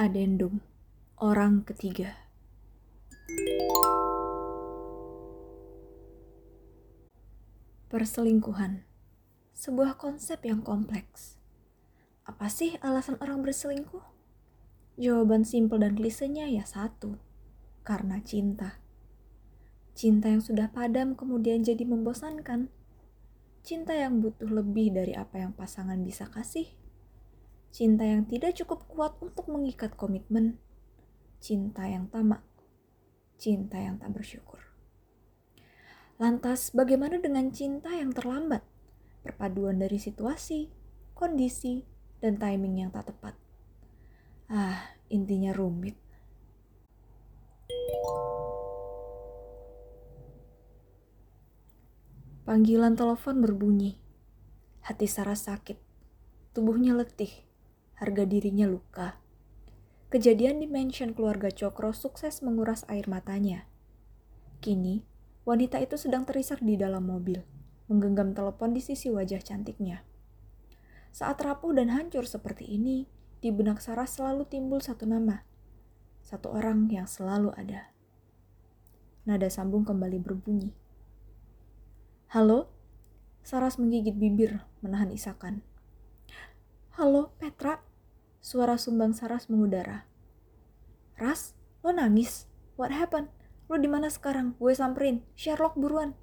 Adendum Orang ketiga. Perselingkuhan. Sebuah konsep yang kompleks. Apa sih alasan orang berselingkuh? Jawaban simpel dan klisenya ya satu. Karena cinta. Cinta yang sudah padam kemudian jadi membosankan. Cinta yang butuh lebih dari apa yang pasangan bisa kasih cinta yang tidak cukup kuat untuk mengikat komitmen, cinta yang tamak, cinta yang tak bersyukur. Lantas, bagaimana dengan cinta yang terlambat? Perpaduan dari situasi, kondisi, dan timing yang tak tepat. Ah, intinya rumit. Panggilan telepon berbunyi. Hati Sarah sakit. Tubuhnya letih harga dirinya luka. Kejadian di mansion keluarga Cokro sukses menguras air matanya. Kini, wanita itu sedang terisak di dalam mobil, menggenggam telepon di sisi wajah cantiknya. Saat rapuh dan hancur seperti ini, di benak Sarah selalu timbul satu nama. Satu orang yang selalu ada. Nada sambung kembali berbunyi. Halo? Saras menggigit bibir, menahan isakan. Halo, Petra. Suara sumbang Saras mengudara. Ras, lo nangis? What happened? Lo di mana sekarang? Gue samperin. Sherlock buruan.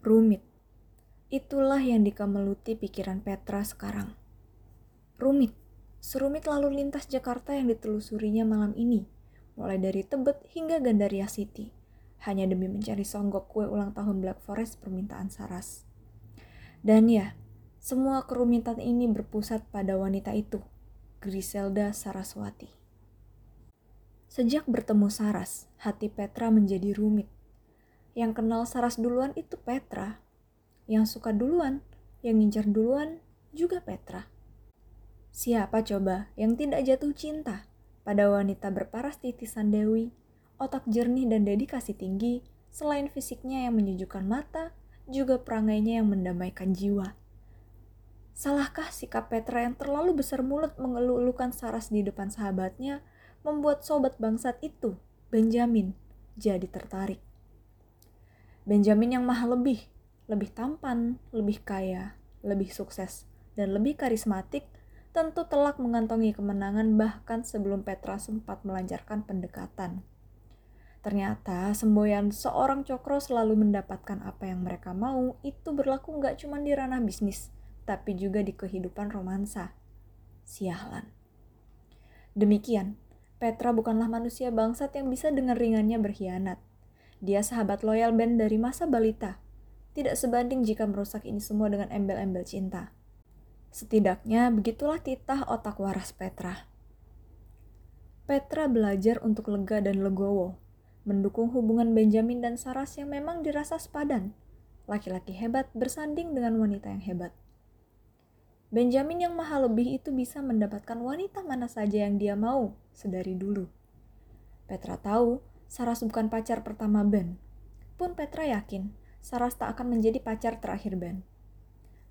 Rumit. Itulah yang dikameluti pikiran Petra sekarang. Rumit. Serumit lalu lintas Jakarta yang ditelusurinya malam ini, mulai dari Tebet hingga Gandaria City, hanya demi mencari songgok kue ulang tahun Black Forest permintaan Saras. Dan ya, semua kerumitan ini berpusat pada wanita itu, Griselda Saraswati. Sejak bertemu Saras, hati Petra menjadi rumit. Yang kenal Saras duluan itu Petra. Yang suka duluan, yang ngincar duluan juga Petra. Siapa coba yang tidak jatuh cinta pada wanita berparas titisan Dewi, otak jernih dan dedikasi tinggi, selain fisiknya yang menyejukkan mata, juga perangainya yang mendamaikan jiwa. Salahkah sikap Petra yang terlalu besar mulut mengeluh-elukan Saras di depan sahabatnya membuat sobat bangsat itu, Benjamin, jadi tertarik. Benjamin yang mahal lebih, lebih tampan, lebih kaya, lebih sukses, dan lebih karismatik tentu telak mengantongi kemenangan bahkan sebelum Petra sempat melancarkan pendekatan. Ternyata semboyan seorang cokro selalu mendapatkan apa yang mereka mau itu berlaku nggak cuma di ranah bisnis, tapi juga di kehidupan romansa. Sialan. Demikian, Petra bukanlah manusia bangsat yang bisa dengan ringannya berkhianat. Dia sahabat loyal Ben dari masa balita. Tidak sebanding jika merusak ini semua dengan embel-embel cinta. Setidaknya begitulah titah otak waras Petra. Petra belajar untuk lega dan legowo, mendukung hubungan Benjamin dan Saras yang memang dirasa sepadan. Laki-laki hebat bersanding dengan wanita yang hebat. Benjamin yang mahal lebih itu bisa mendapatkan wanita mana saja yang dia mau sedari dulu. Petra tahu Saras bukan pacar pertama Ben. Pun Petra yakin Saras tak akan menjadi pacar terakhir Ben.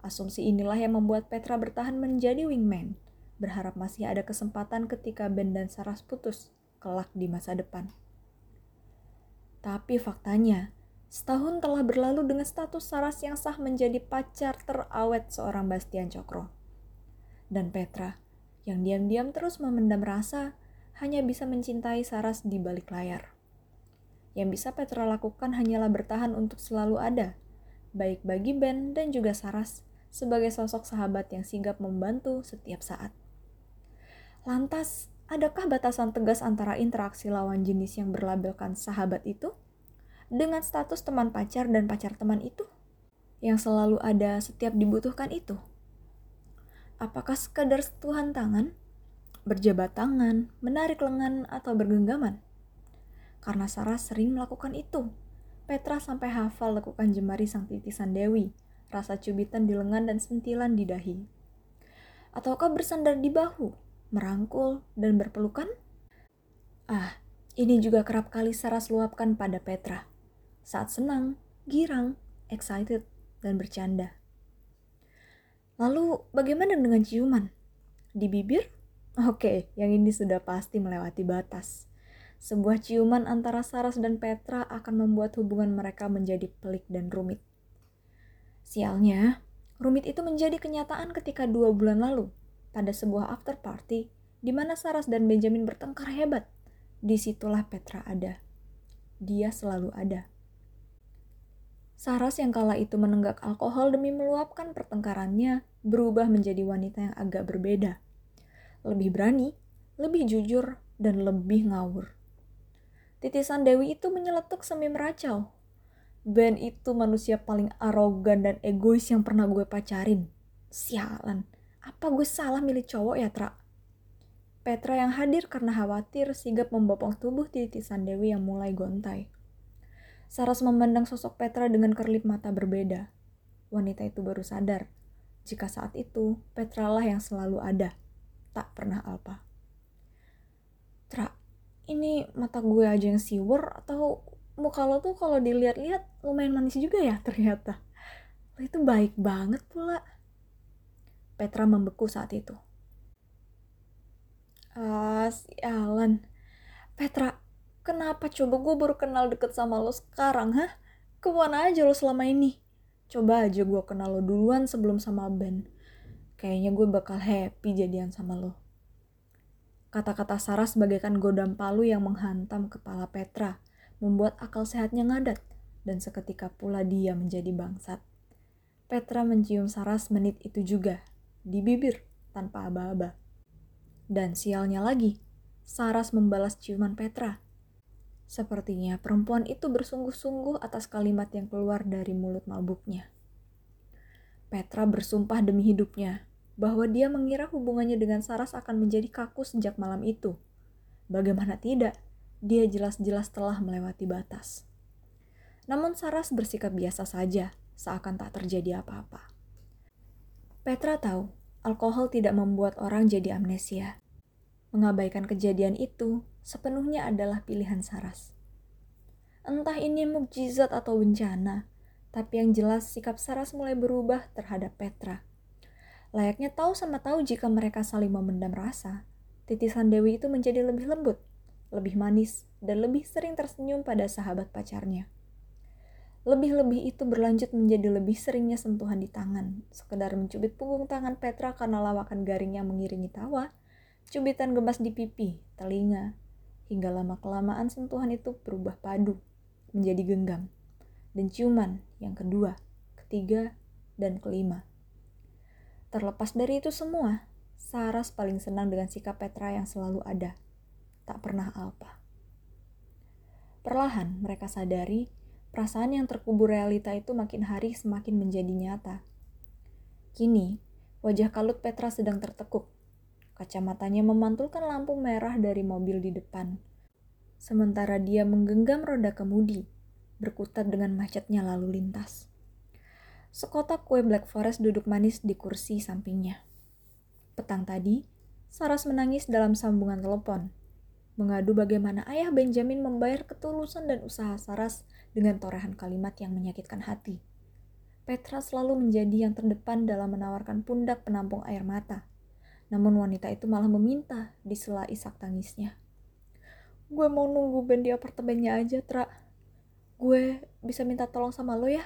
Asumsi inilah yang membuat Petra bertahan menjadi wingman, berharap masih ada kesempatan ketika Ben dan Saras putus kelak di masa depan. Tapi faktanya, setahun telah berlalu dengan status Saras yang sah menjadi pacar terawet seorang Bastian Cokro. Dan Petra, yang diam-diam terus memendam rasa, hanya bisa mencintai Saras di balik layar. Yang bisa Petra lakukan hanyalah bertahan untuk selalu ada, baik bagi Ben dan juga Saras, sebagai sosok sahabat yang sigap membantu setiap saat. Lantas, adakah batasan tegas antara interaksi lawan jenis yang berlabelkan sahabat itu dengan status teman pacar dan pacar teman itu yang selalu ada setiap dibutuhkan itu? Apakah sekadar sentuhan tangan, berjabat tangan, menarik lengan, atau bergenggaman? Karena Sarah sering melakukan itu. Petra sampai hafal lakukan jemari sang titisan Dewi, rasa cubitan di lengan dan sentilan di dahi. Ataukah bersandar di bahu, merangkul, dan berpelukan? Ah, ini juga kerap kali Saras luapkan pada Petra. Saat senang, girang, excited, dan bercanda. Lalu bagaimana dengan ciuman? Di bibir? Oke, yang ini sudah pasti melewati batas. Sebuah ciuman antara Saras dan Petra akan membuat hubungan mereka menjadi pelik dan rumit. Sialnya, rumit itu menjadi kenyataan ketika dua bulan lalu, pada sebuah after party, di mana Saras dan Benjamin bertengkar hebat. Di situlah Petra ada. Dia selalu ada. Saras yang kala itu menenggak alkohol demi meluapkan pertengkarannya berubah menjadi wanita yang agak berbeda lebih berani, lebih jujur, dan lebih ngawur. Titisan Dewi itu menyeletuk semi meracau. Ben itu manusia paling arogan dan egois yang pernah gue pacarin. Sialan, apa gue salah milih cowok ya, Tra? Petra yang hadir karena khawatir sigap membopong tubuh titisan Dewi yang mulai gontai. Saras memandang sosok Petra dengan kerlip mata berbeda. Wanita itu baru sadar, jika saat itu Petra lah yang selalu ada tak pernah apa. Tra, ini mata gue aja yang siwer atau muka lo tuh kalau dilihat-lihat lumayan manis juga ya ternyata. Lo itu baik banget pula. Petra membeku saat itu. Ah, sialan. Petra, kenapa coba gue baru kenal deket sama lo sekarang, hah? Ke mana aja lo selama ini? Coba aja gue kenal lo duluan sebelum sama Ben kayaknya gue bakal happy jadian sama lo. Kata-kata Sarah sebagaikan godam palu yang menghantam kepala Petra, membuat akal sehatnya ngadat, dan seketika pula dia menjadi bangsat. Petra mencium Saras menit itu juga, di bibir, tanpa aba-aba. Dan sialnya lagi, Saras membalas ciuman Petra. Sepertinya perempuan itu bersungguh-sungguh atas kalimat yang keluar dari mulut mabuknya. Petra bersumpah demi hidupnya bahwa dia mengira hubungannya dengan Saras akan menjadi kaku sejak malam itu. Bagaimana tidak, dia jelas-jelas telah melewati batas. Namun Saras bersikap biasa saja, seakan tak terjadi apa-apa. Petra tahu, alkohol tidak membuat orang jadi amnesia. Mengabaikan kejadian itu sepenuhnya adalah pilihan Saras. Entah ini mukjizat atau bencana, tapi yang jelas sikap Saras mulai berubah terhadap Petra Layaknya tahu sama tahu jika mereka saling memendam rasa, titisan Dewi itu menjadi lebih lembut, lebih manis, dan lebih sering tersenyum pada sahabat pacarnya. Lebih-lebih itu berlanjut menjadi lebih seringnya sentuhan di tangan, sekedar mencubit punggung tangan Petra karena lawakan garingnya mengiringi tawa, cubitan gemas di pipi, telinga, hingga lama-kelamaan sentuhan itu berubah padu, menjadi genggam, dan ciuman yang kedua, ketiga, dan kelima. Terlepas dari itu semua, Saras paling senang dengan sikap Petra yang selalu ada, tak pernah alpa. Perlahan mereka sadari perasaan yang terkubur realita itu makin hari semakin menjadi nyata. Kini, wajah kalut Petra sedang tertekuk. Kacamatanya memantulkan lampu merah dari mobil di depan. Sementara dia menggenggam roda kemudi, berkutat dengan macetnya lalu lintas. Sekotak kue Black Forest duduk manis di kursi sampingnya. Petang tadi, Saras menangis dalam sambungan telepon, mengadu bagaimana ayah Benjamin membayar ketulusan dan usaha Saras dengan torehan kalimat yang menyakitkan hati. Petra selalu menjadi yang terdepan dalam menawarkan pundak penampung air mata. Namun wanita itu malah meminta di sela isak tangisnya. Gue mau nunggu Ben di apartemennya aja, Tra. Gue bisa minta tolong sama lo ya?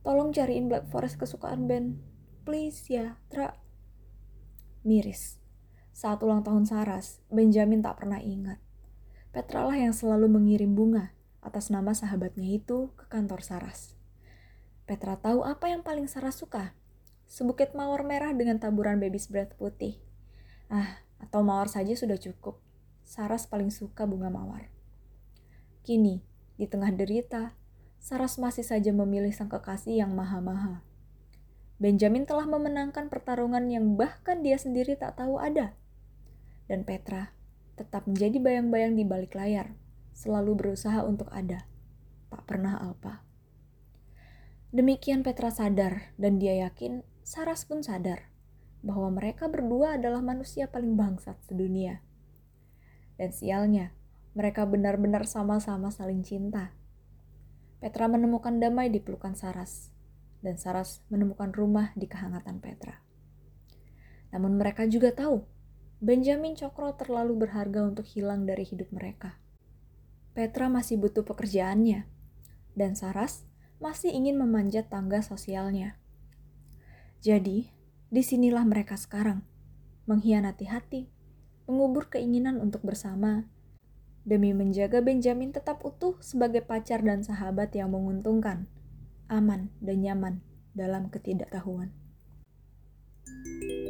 Tolong cariin Black Forest kesukaan Ben. Please ya, Tra. Miris. Saat ulang tahun Saras, Benjamin tak pernah ingat. Petra lah yang selalu mengirim bunga atas nama sahabatnya itu ke kantor Saras. Petra tahu apa yang paling Saras suka. Sebukit mawar merah dengan taburan baby's breath putih. Ah, atau mawar saja sudah cukup. Saras paling suka bunga mawar. Kini, di tengah derita, Saras masih saja memilih sang kekasih yang maha-maha. Benjamin telah memenangkan pertarungan yang bahkan dia sendiri tak tahu ada. Dan Petra tetap menjadi bayang-bayang di balik layar, selalu berusaha untuk ada, tak pernah alpa. Demikian Petra sadar dan dia yakin Saras pun sadar bahwa mereka berdua adalah manusia paling bangsat sedunia. Dan sialnya, mereka benar-benar sama-sama saling cinta Petra menemukan damai di pelukan Saras. dan Saras menemukan rumah di kehangatan Petra. Namun mereka juga tahu Benjamin Cokro terlalu berharga untuk hilang dari hidup mereka. Petra masih butuh pekerjaannya, dan Saras masih ingin memanjat tangga sosialnya. Jadi, di sinilah mereka sekarang, mengkhianati hati, mengubur keinginan untuk bersama, demi menjaga Benjamin tetap utuh sebagai pacar dan sahabat yang menguntungkan, aman dan nyaman dalam ketidaktahuan. thank you